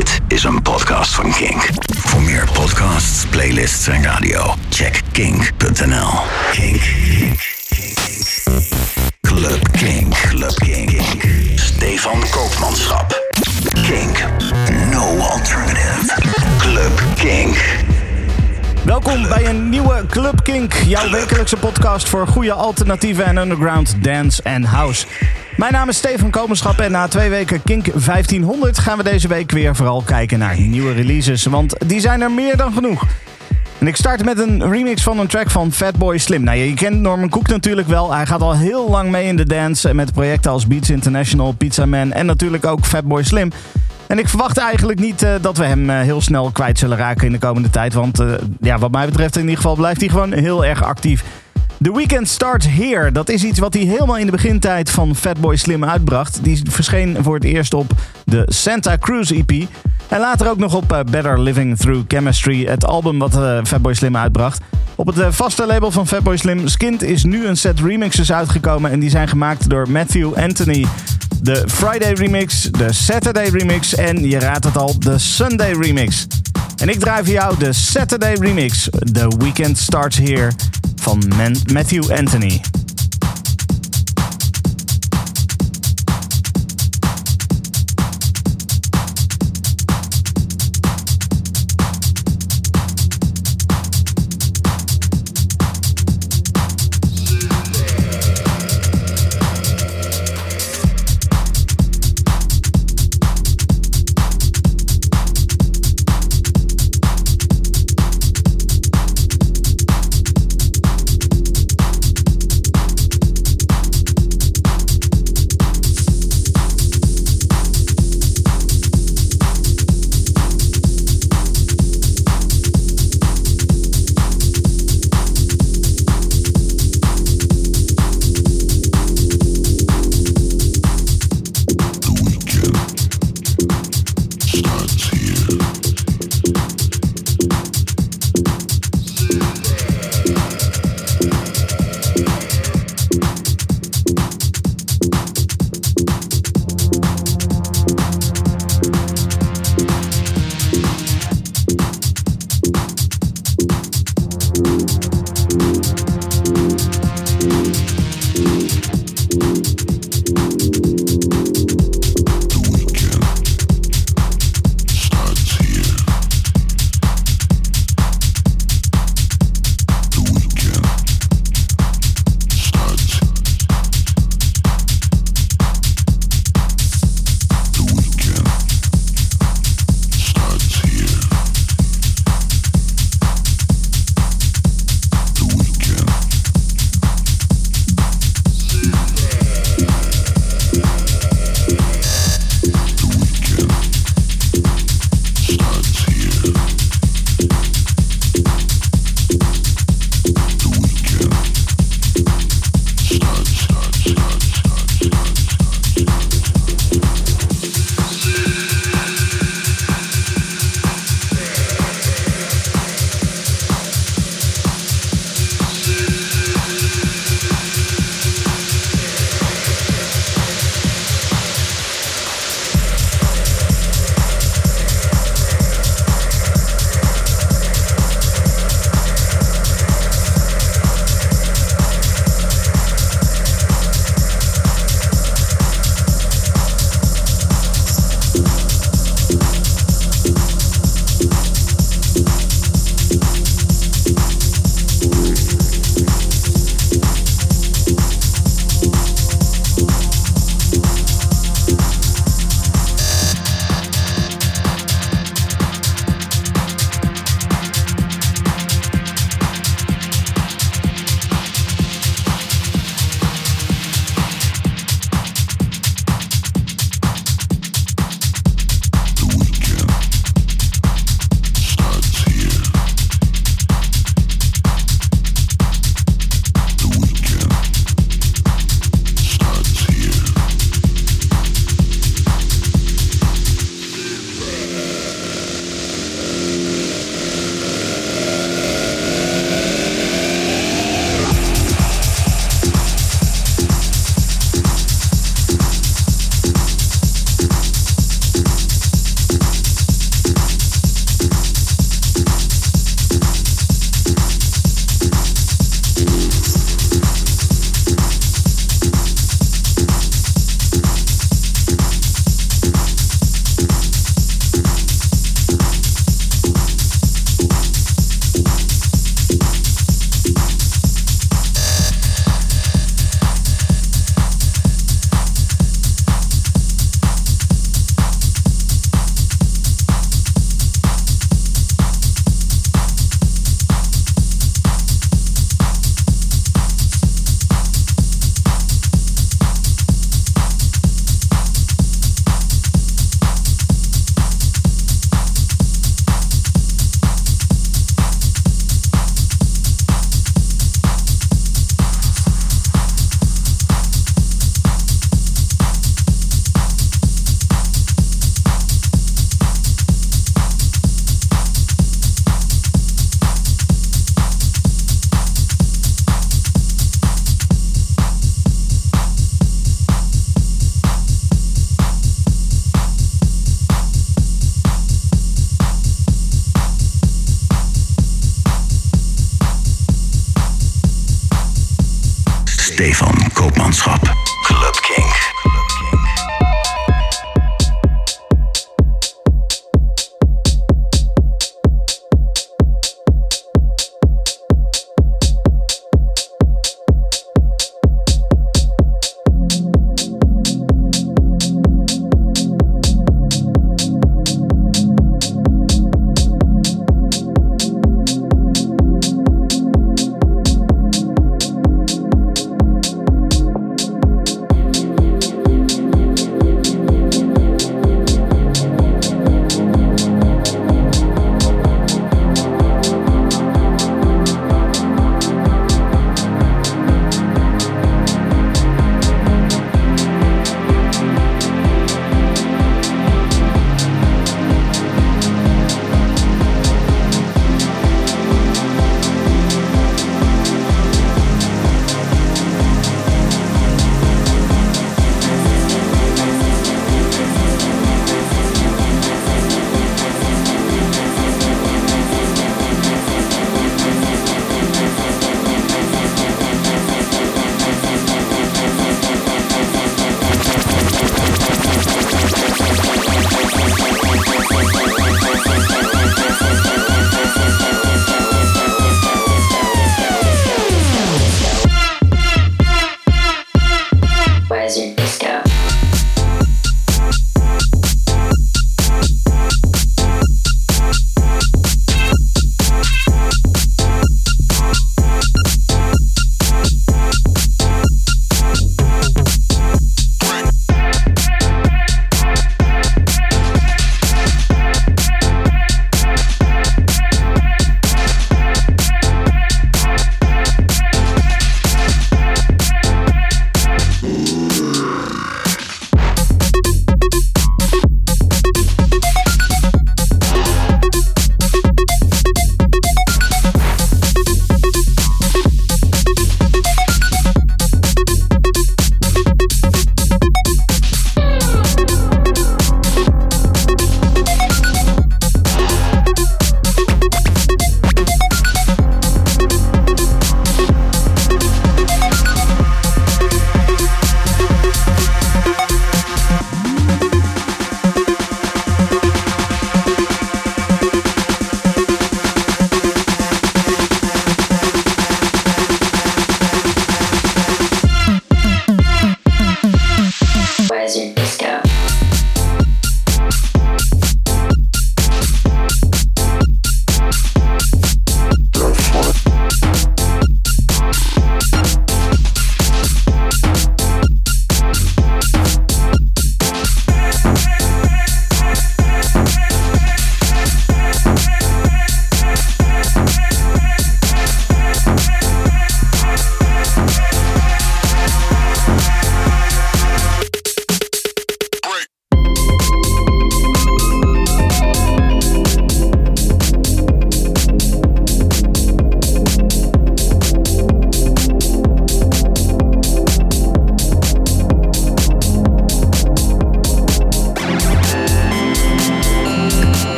Dit is een podcast van Kink. Voor meer podcasts, playlists en radio, check kink.nl. Kink. Club Kink. Club Kink. Stefan Koopmanschap. Kink. No alternative. Club Kink. Welkom bij een nieuwe Club Kink, jouw wekelijkse podcast voor goede alternatieven en underground dance en house. Mijn naam is Steven Komenschap en na twee weken Kink 1500 gaan we deze week weer vooral kijken naar nieuwe releases, want die zijn er meer dan genoeg. En ik start met een remix van een track van Fatboy Slim. Nou, je kent Norman Cook natuurlijk wel. Hij gaat al heel lang mee in de dance met projecten als Beats International, Pizza Man en natuurlijk ook Fatboy Slim. En ik verwacht eigenlijk niet uh, dat we hem uh, heel snel kwijt zullen raken in de komende tijd. Want uh, ja, wat mij betreft in ieder geval blijft hij gewoon heel erg actief. The Weekend Starts Here. Dat is iets wat hij helemaal in de begintijd van Fatboy Slim uitbracht. Die verscheen voor het eerst op de Santa Cruz EP. En later ook nog op Better Living Through Chemistry, het album wat Fatboy Slim uitbracht. Op het vaste label van Fatboy Slim, Skint, is nu een set remixes uitgekomen. En die zijn gemaakt door Matthew Anthony. De Friday remix, de Saturday remix en je raadt het al, de Sunday remix. En ik draai voor jou de Saturday remix. The Weekend Starts Here van Matthew Anthony.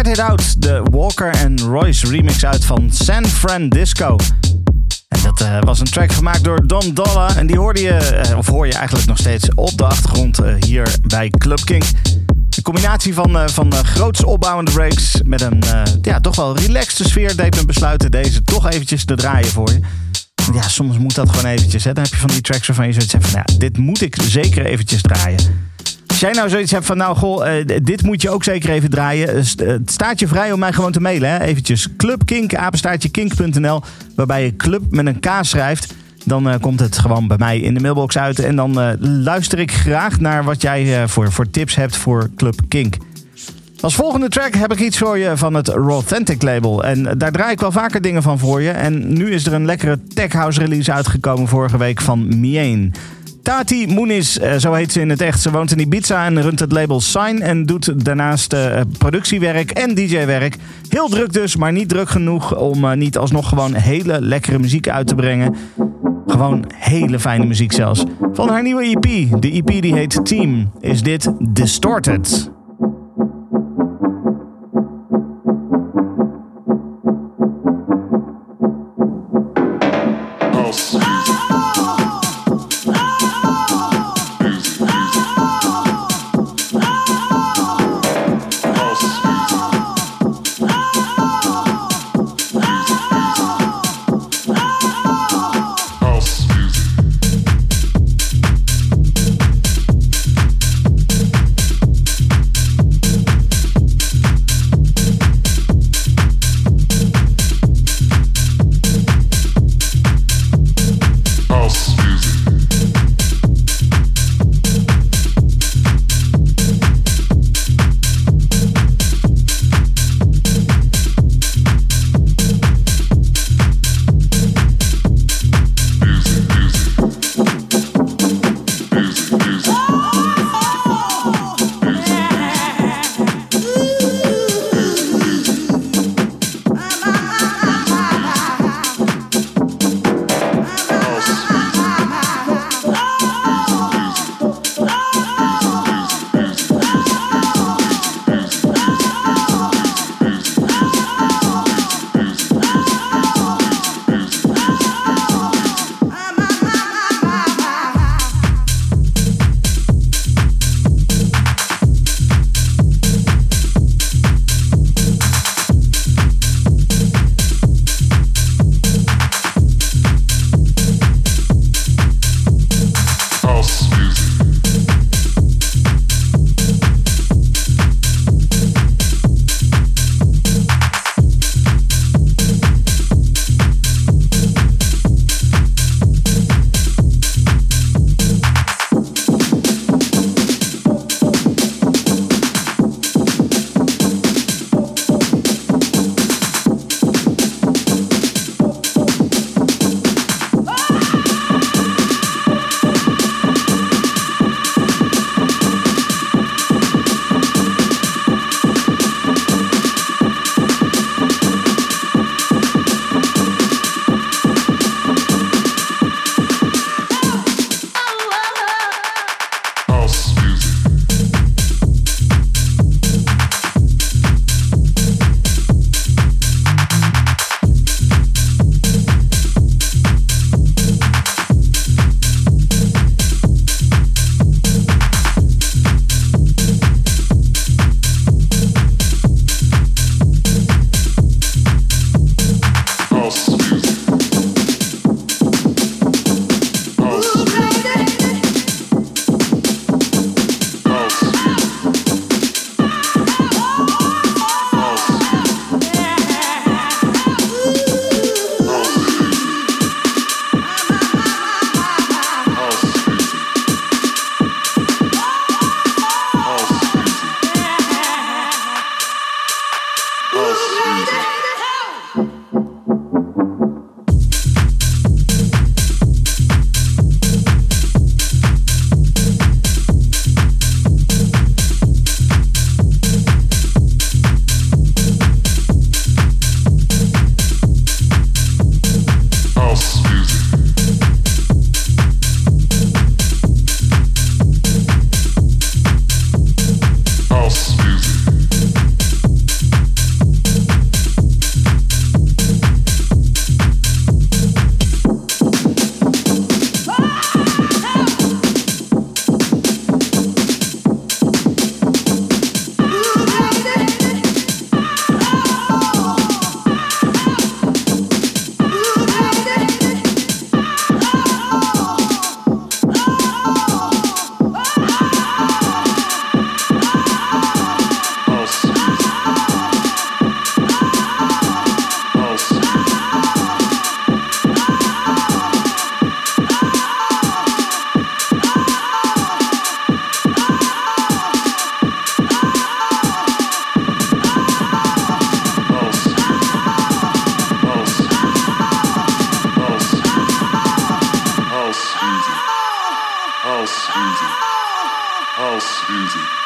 Sweat It Out de Walker and Royce remix uit van San Fran Disco. En dat uh, was een track gemaakt door Don Dolla. En die hoorde je, uh, of hoor je eigenlijk nog steeds op de achtergrond uh, hier bij Club King. De combinatie van, van groots opbouwende breaks met een ja, toch wel relaxte sfeer deed me besluiten deze toch eventjes te draaien voor je. Ja, soms moet dat gewoon eventjes. Dan heb je van die tracks waarvan je zoiets hebt van... Ja, dit moet ik zeker eventjes draaien. Als jij nou zoiets hebt van, nou goh, uh, dit moet je ook zeker even draaien. Uh, het staat je vrij om mij gewoon te mailen. Hè? Eventjes clubkink, apenstaartje waarbij je club met een K schrijft. Dan komt het gewoon bij mij in de mailbox uit. En dan luister ik graag naar wat jij voor, voor tips hebt voor Club Kink. Als volgende track heb ik iets voor je van het Rawthentic label. En daar draai ik wel vaker dingen van voor je. En nu is er een lekkere tech house release uitgekomen vorige week van Mien. Tati Moenis, eh, zo heet ze in het echt. Ze woont in Ibiza en runt het label Sign en doet daarnaast uh, productiewerk en DJ-werk. Heel druk dus, maar niet druk genoeg om uh, niet alsnog gewoon hele lekkere muziek uit te brengen. Gewoon hele fijne muziek zelfs. Van haar nieuwe EP, de EP die heet Team, is dit Distorted. music. House music.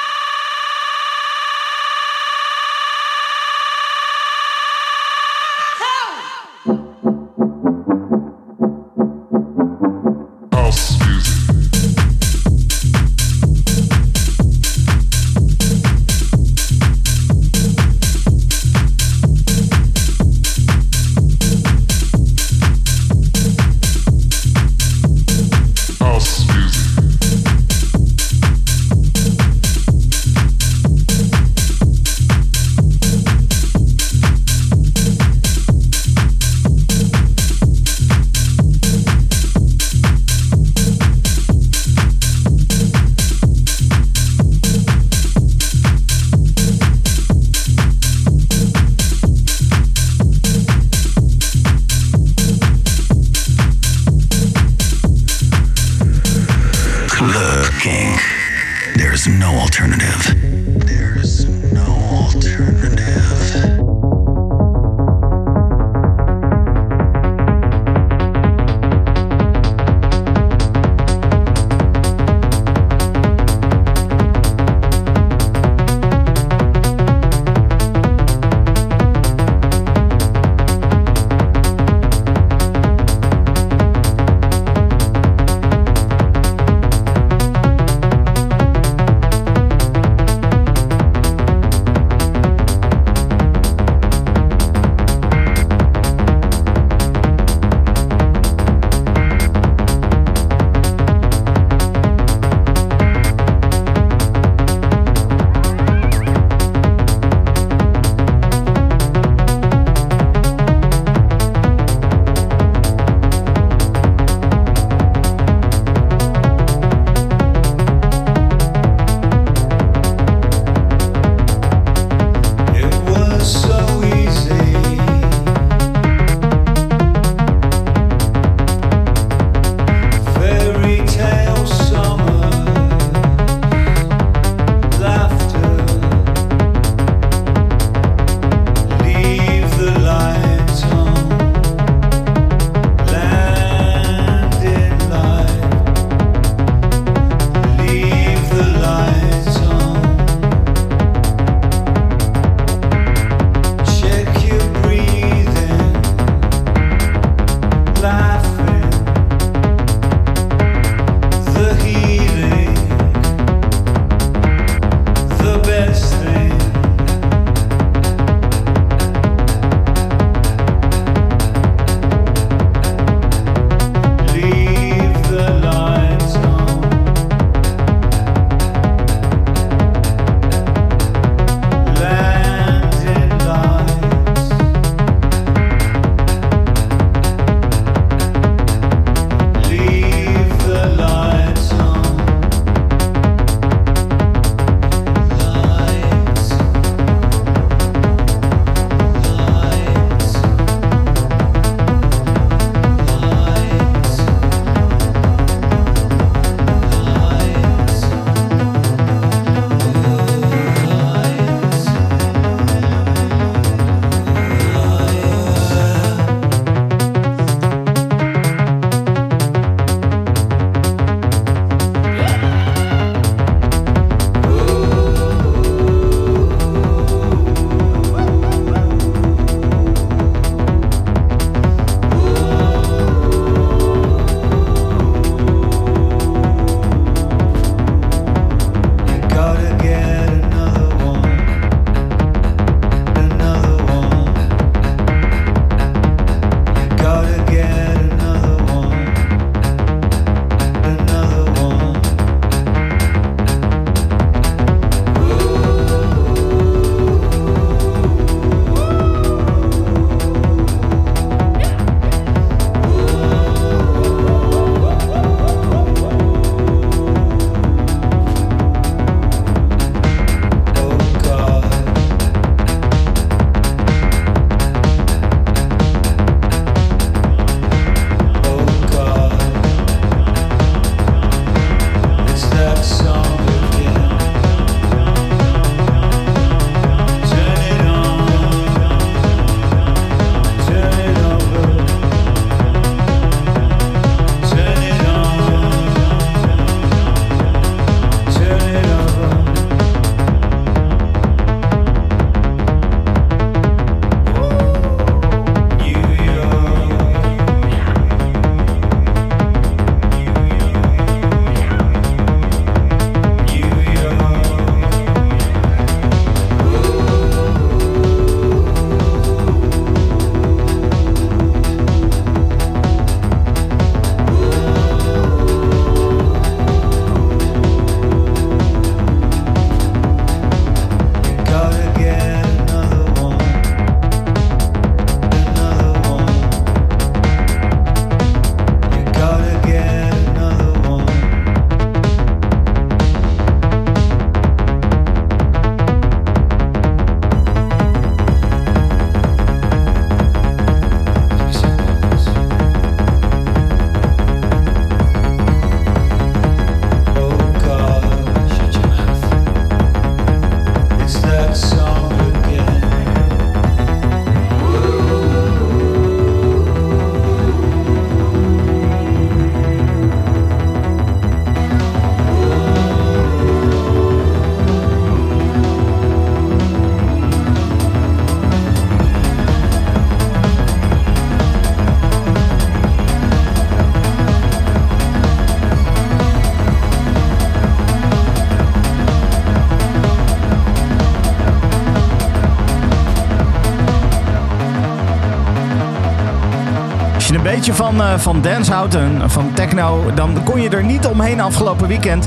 Van, uh, van Dancehout en van techno, dan kon je er niet omheen afgelopen weekend.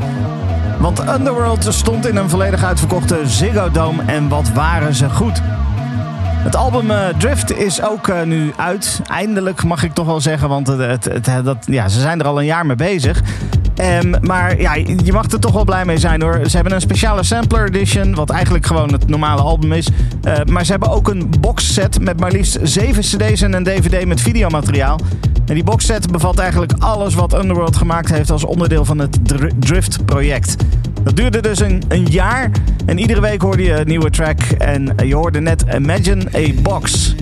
Want Underworld stond in een volledig uitverkochte Ziggo Dome en wat waren ze goed. Het album uh, Drift is ook uh, nu uit. Eindelijk mag ik toch wel zeggen, want het, het, dat, ja, ze zijn er al een jaar mee bezig. Um, maar ja, je mag er toch wel blij mee zijn hoor. Ze hebben een speciale sampler edition, wat eigenlijk gewoon het normale album is. Maar ze hebben ook een boxset met maar liefst 7 cd's en een dvd met videomateriaal. En die boxset bevat eigenlijk alles wat Underworld gemaakt heeft als onderdeel van het Drift project. Dat duurde dus een, een jaar en iedere week hoorde je een nieuwe track. En je hoorde net Imagine a Box.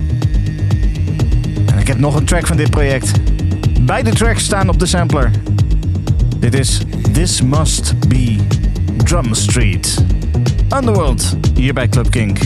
En ik heb nog een track van dit project. Beide tracks staan op de sampler. Dit is This Must Be Drum Street. Underworld, hier bij Club. Kink.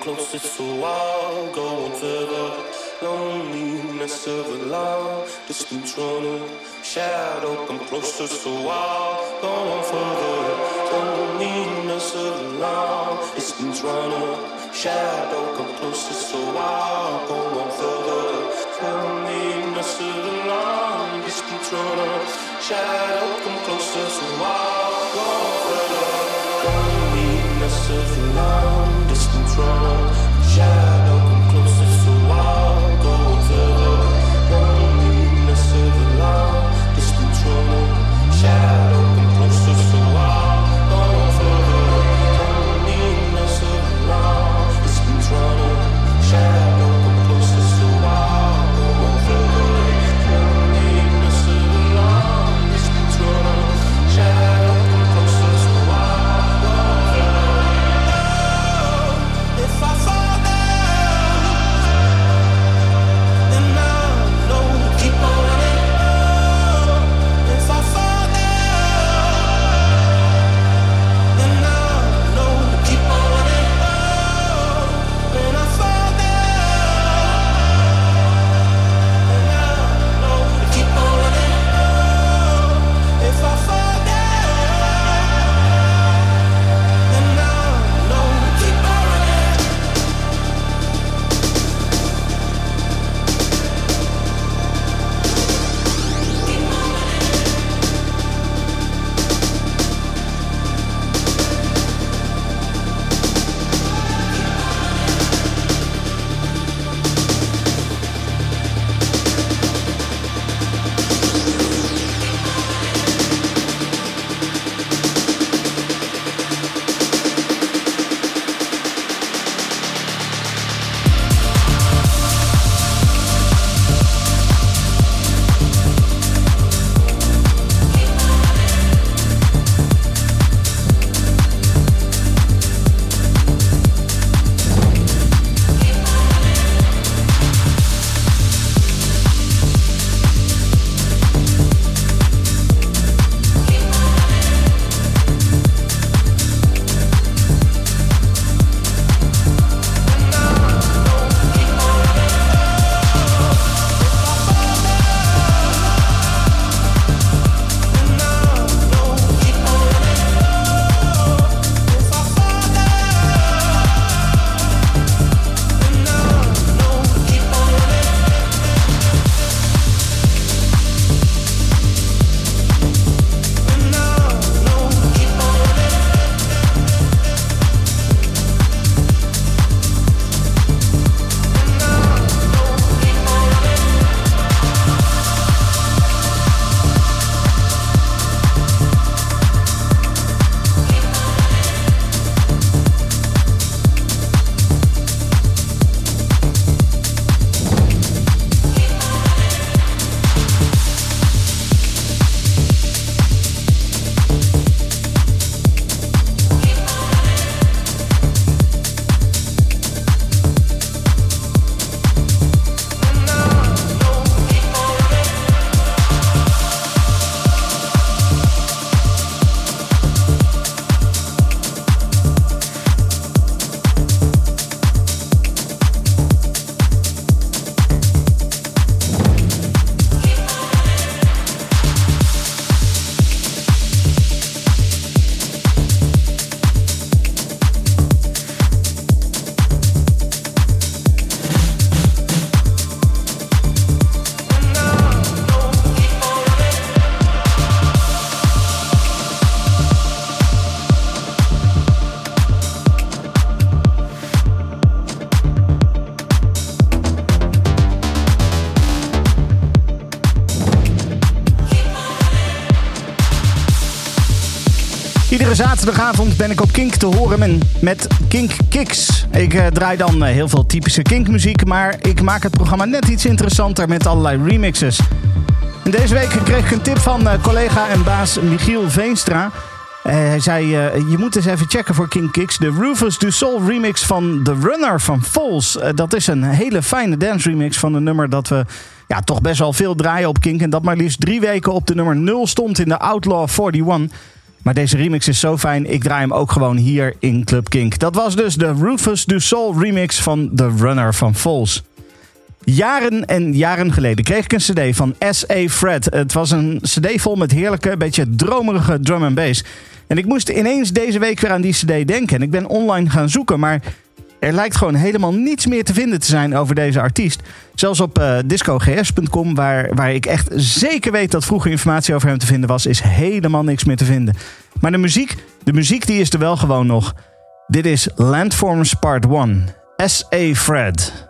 closest for a while, going for the loneliness of a long distance runner. Shadow, come closest for a while, going for the loneliness of a long distance runner. Shadow, come closest for a while, going for the loneliness of a long distance runner. Shadow, come closest to a going for the Loneliness of a long distance runner. Shadow zaterdagavond ben ik op Kink te horen met Kink Kicks. Ik eh, draai dan eh, heel veel typische Kink-muziek, maar ik maak het programma net iets interessanter met allerlei remixes. Deze week kreeg ik een tip van eh, collega en baas Michiel Veenstra. Hij zei, je moet eens even checken voor King Kicks. De Rufus Du Sol remix van The Runner van Falls. Dat is een hele fijne dance remix van een nummer dat we ja, toch best wel veel draaien op Kink. En dat maar liefst drie weken op de nummer 0 stond in de Outlaw 41. Maar deze remix is zo fijn, ik draai hem ook gewoon hier in Club Kink. Dat was dus de Rufus Du Sol remix van The Runner van Falls. Jaren en jaren geleden kreeg ik een cd van S.A. Fred. Het was een cd vol met heerlijke, beetje dromerige drum en bass. En ik moest ineens deze week weer aan die cd denken. En ik ben online gaan zoeken, maar er lijkt gewoon helemaal niets meer te vinden te zijn over deze artiest. Zelfs op eh, discogs.com, waar, waar ik echt zeker weet dat vroeger informatie over hem te vinden was, is helemaal niks meer te vinden. Maar de muziek, de muziek die is er wel gewoon nog. Dit is Landforms Part 1. S.A. Fred.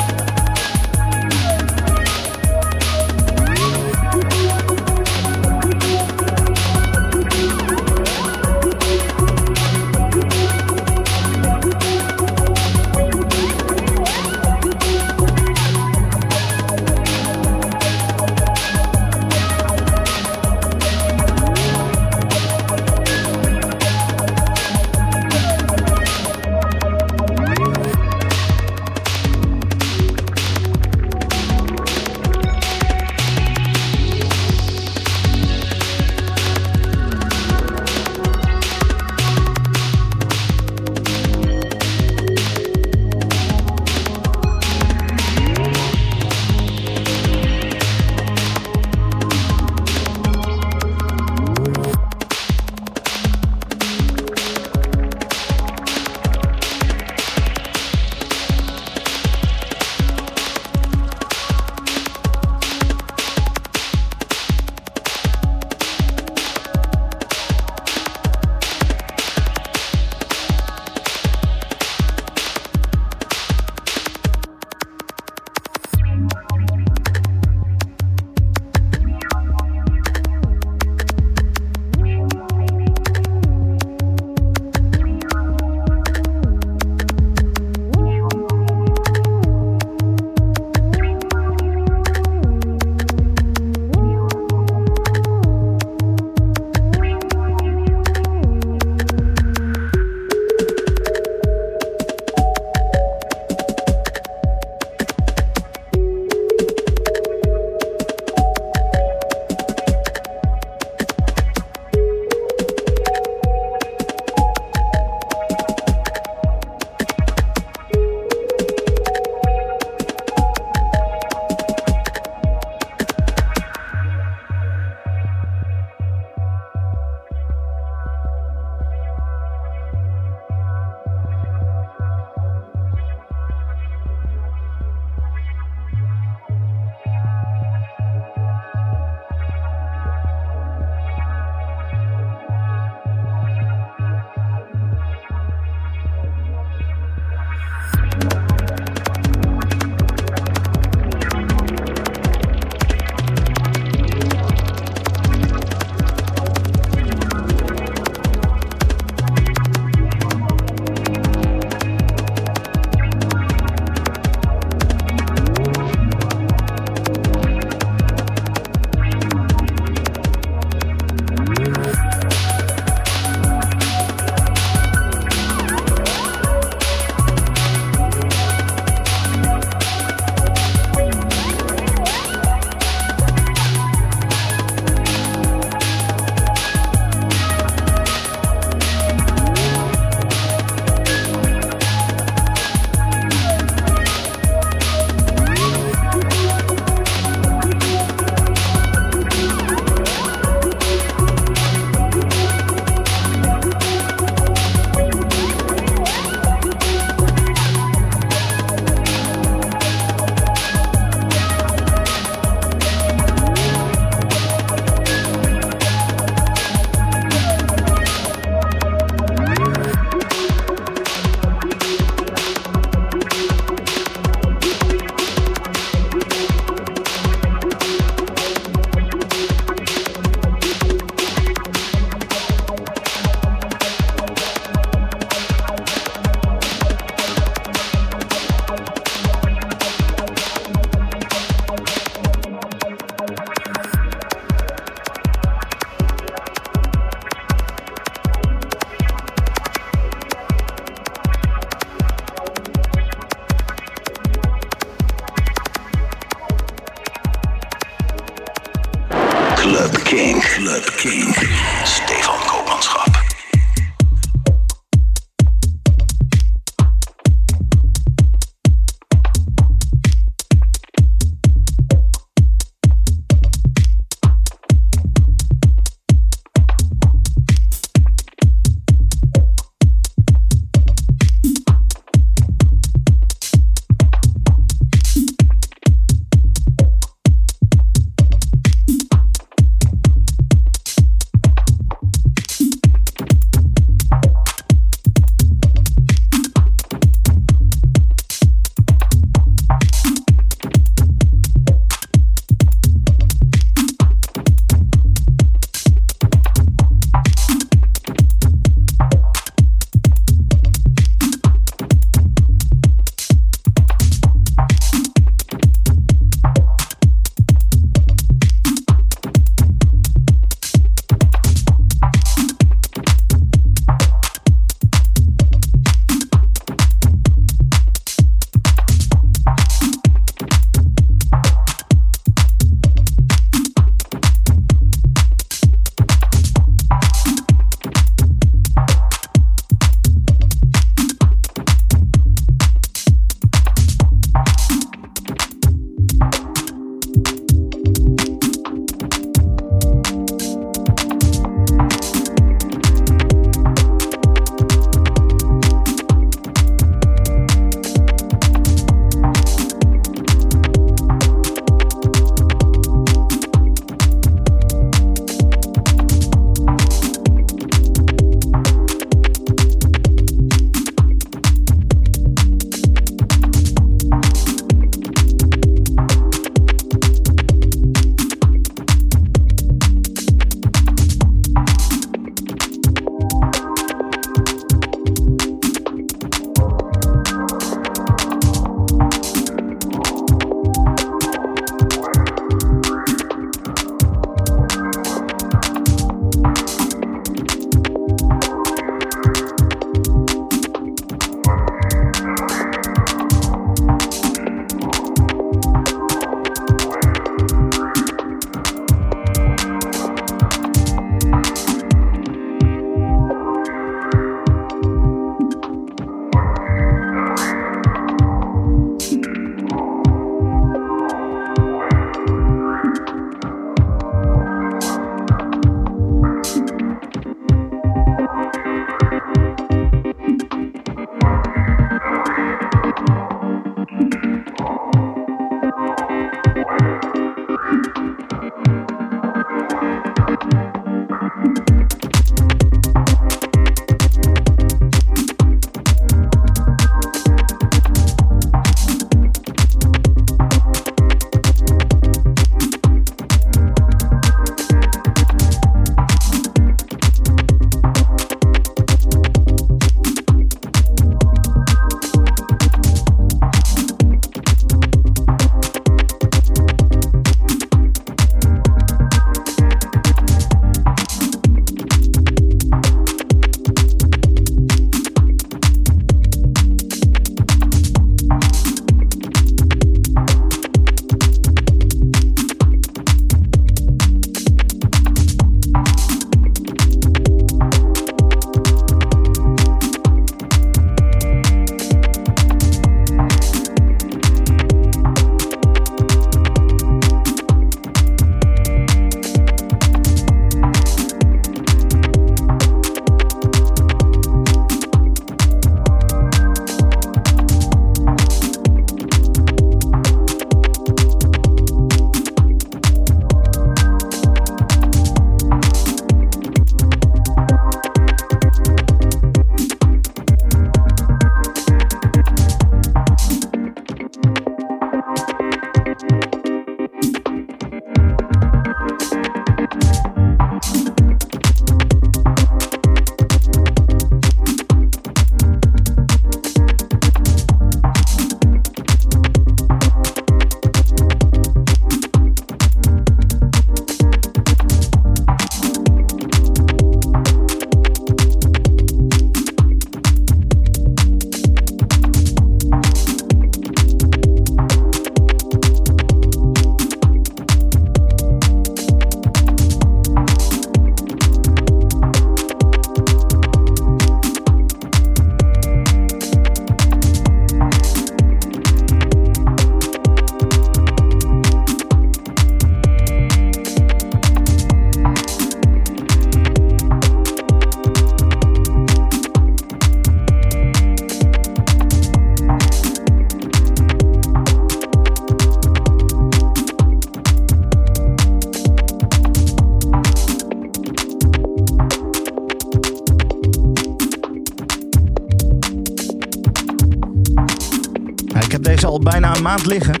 al bijna een maand liggen.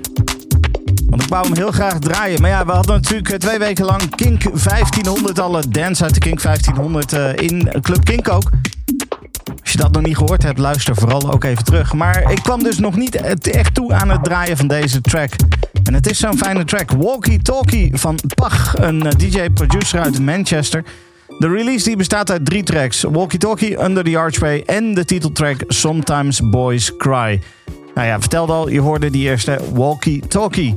Want ik wou hem heel graag draaien. Maar ja, we hadden natuurlijk eh, twee weken lang Kink 1500, alle dance uit de Kink 1500 uh, in Club Kink ook. Als je dat nog niet gehoord hebt, luister vooral ook even terug. Maar ik kwam dus nog niet echt toe aan het draaien van deze track. En het is zo'n fijne track. Walkie Talkie van Pach, een eh, DJ-producer uit Manchester. De release die bestaat uit drie tracks. Walkie Talkie, Under the Archway en de titeltrack Sometimes Boys Cry. Nou ja, vertelde al, je hoorde die eerste Walkie Talkie.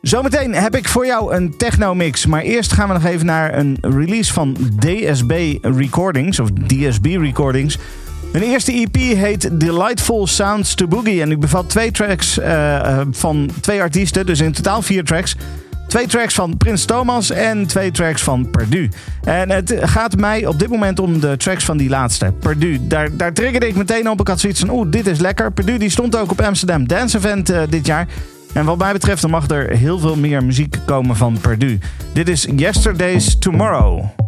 Zometeen heb ik voor jou een techno-mix. Maar eerst gaan we nog even naar een release van DSB Recordings, of DSB Recordings. Een eerste EP heet Delightful Sounds to Boogie. En ik bevat twee tracks uh, van twee artiesten, dus in totaal vier tracks. Twee tracks van Prins Thomas en twee tracks van Perdu. En het gaat mij op dit moment om de tracks van die laatste. Perdu, daar, daar triggerde ik meteen op. Ik had zoiets van, oeh, dit is lekker. Perdu die stond ook op Amsterdam Dance Event uh, dit jaar. En wat mij betreft dan mag er heel veel meer muziek komen van Perdu. Dit is Yesterday's Tomorrow.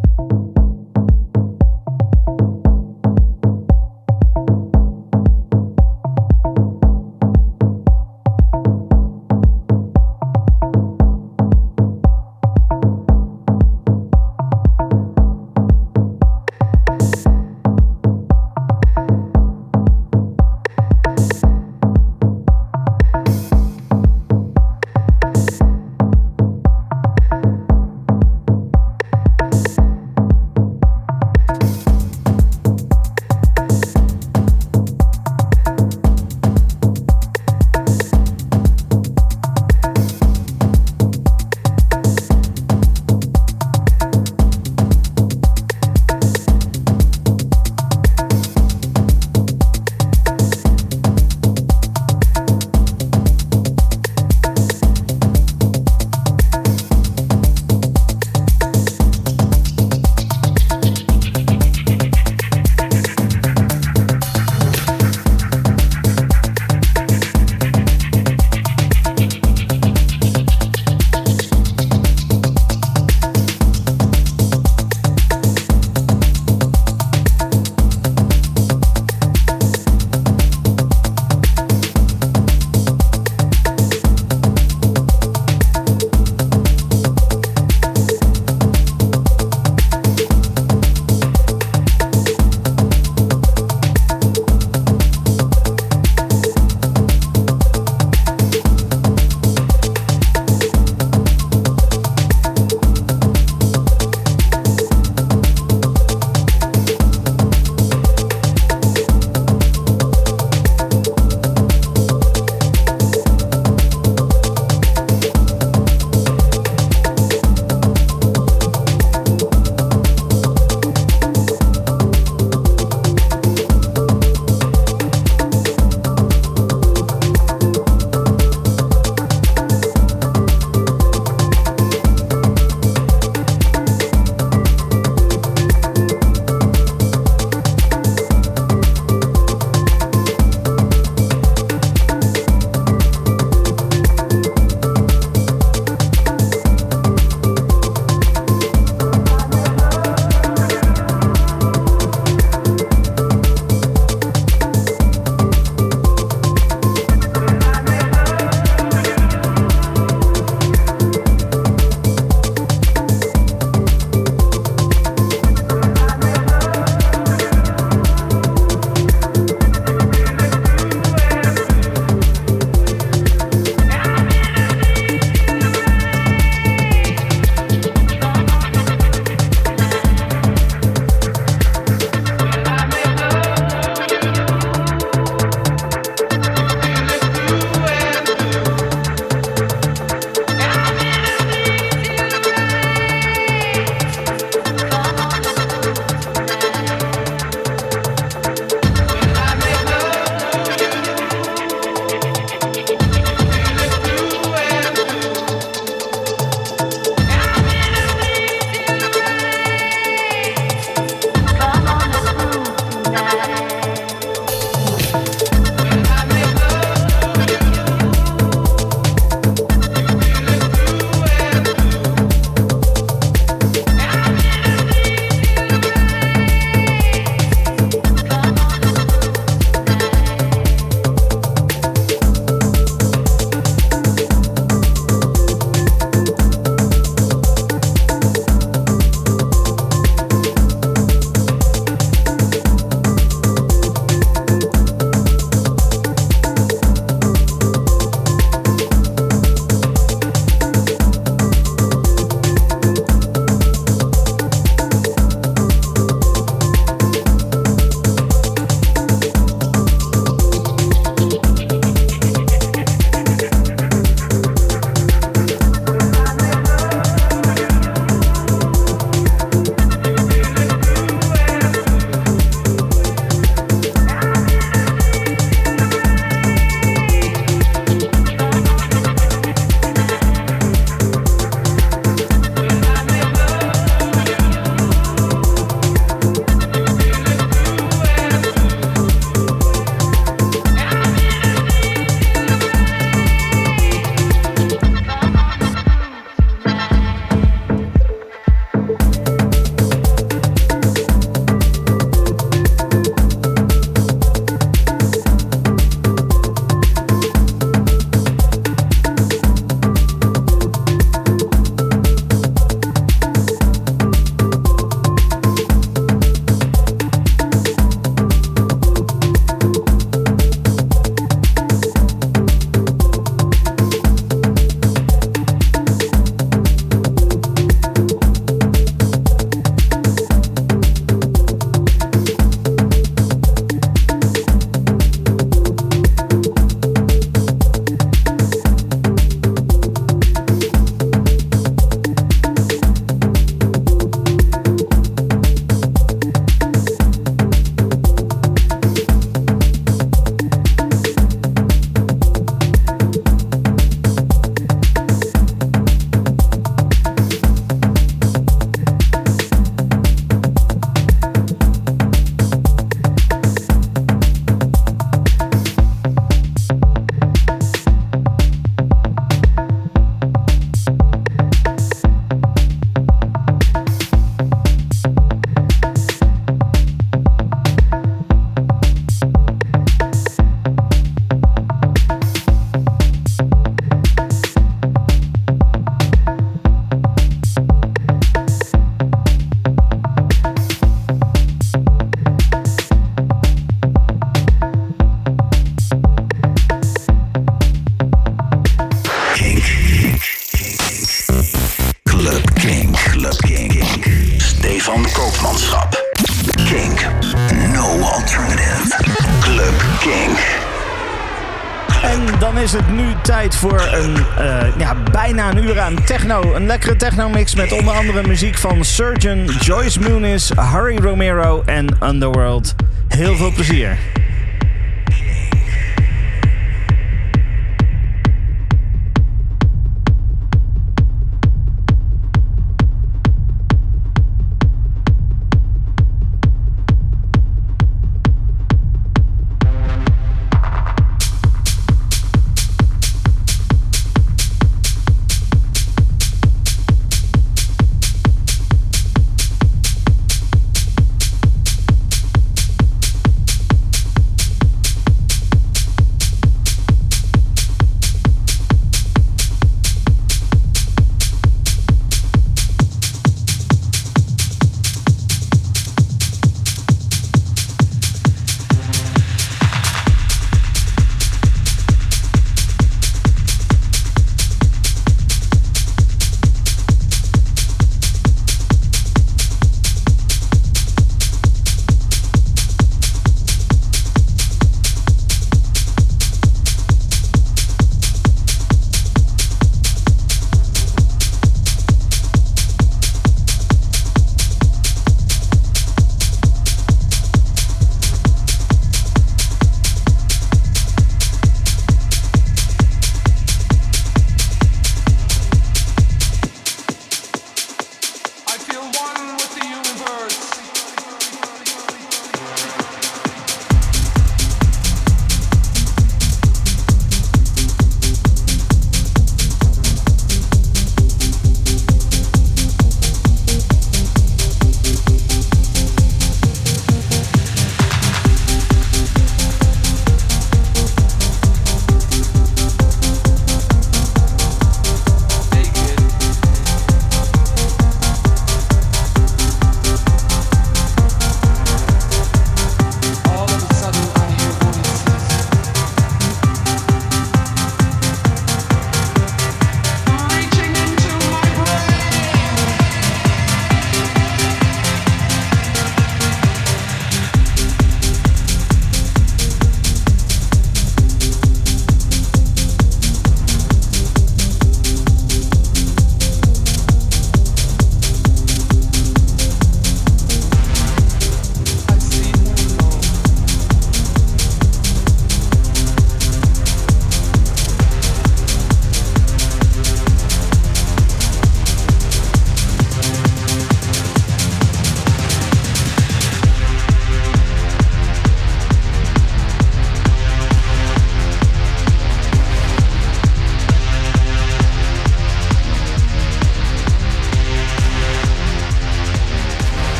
Met onder andere muziek van Surgeon, Joyce Muniz, Harry Romero en Underworld. Heel veel plezier.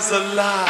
Love is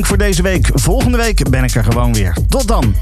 Voor deze week. Volgende week ben ik er gewoon weer. Tot dan.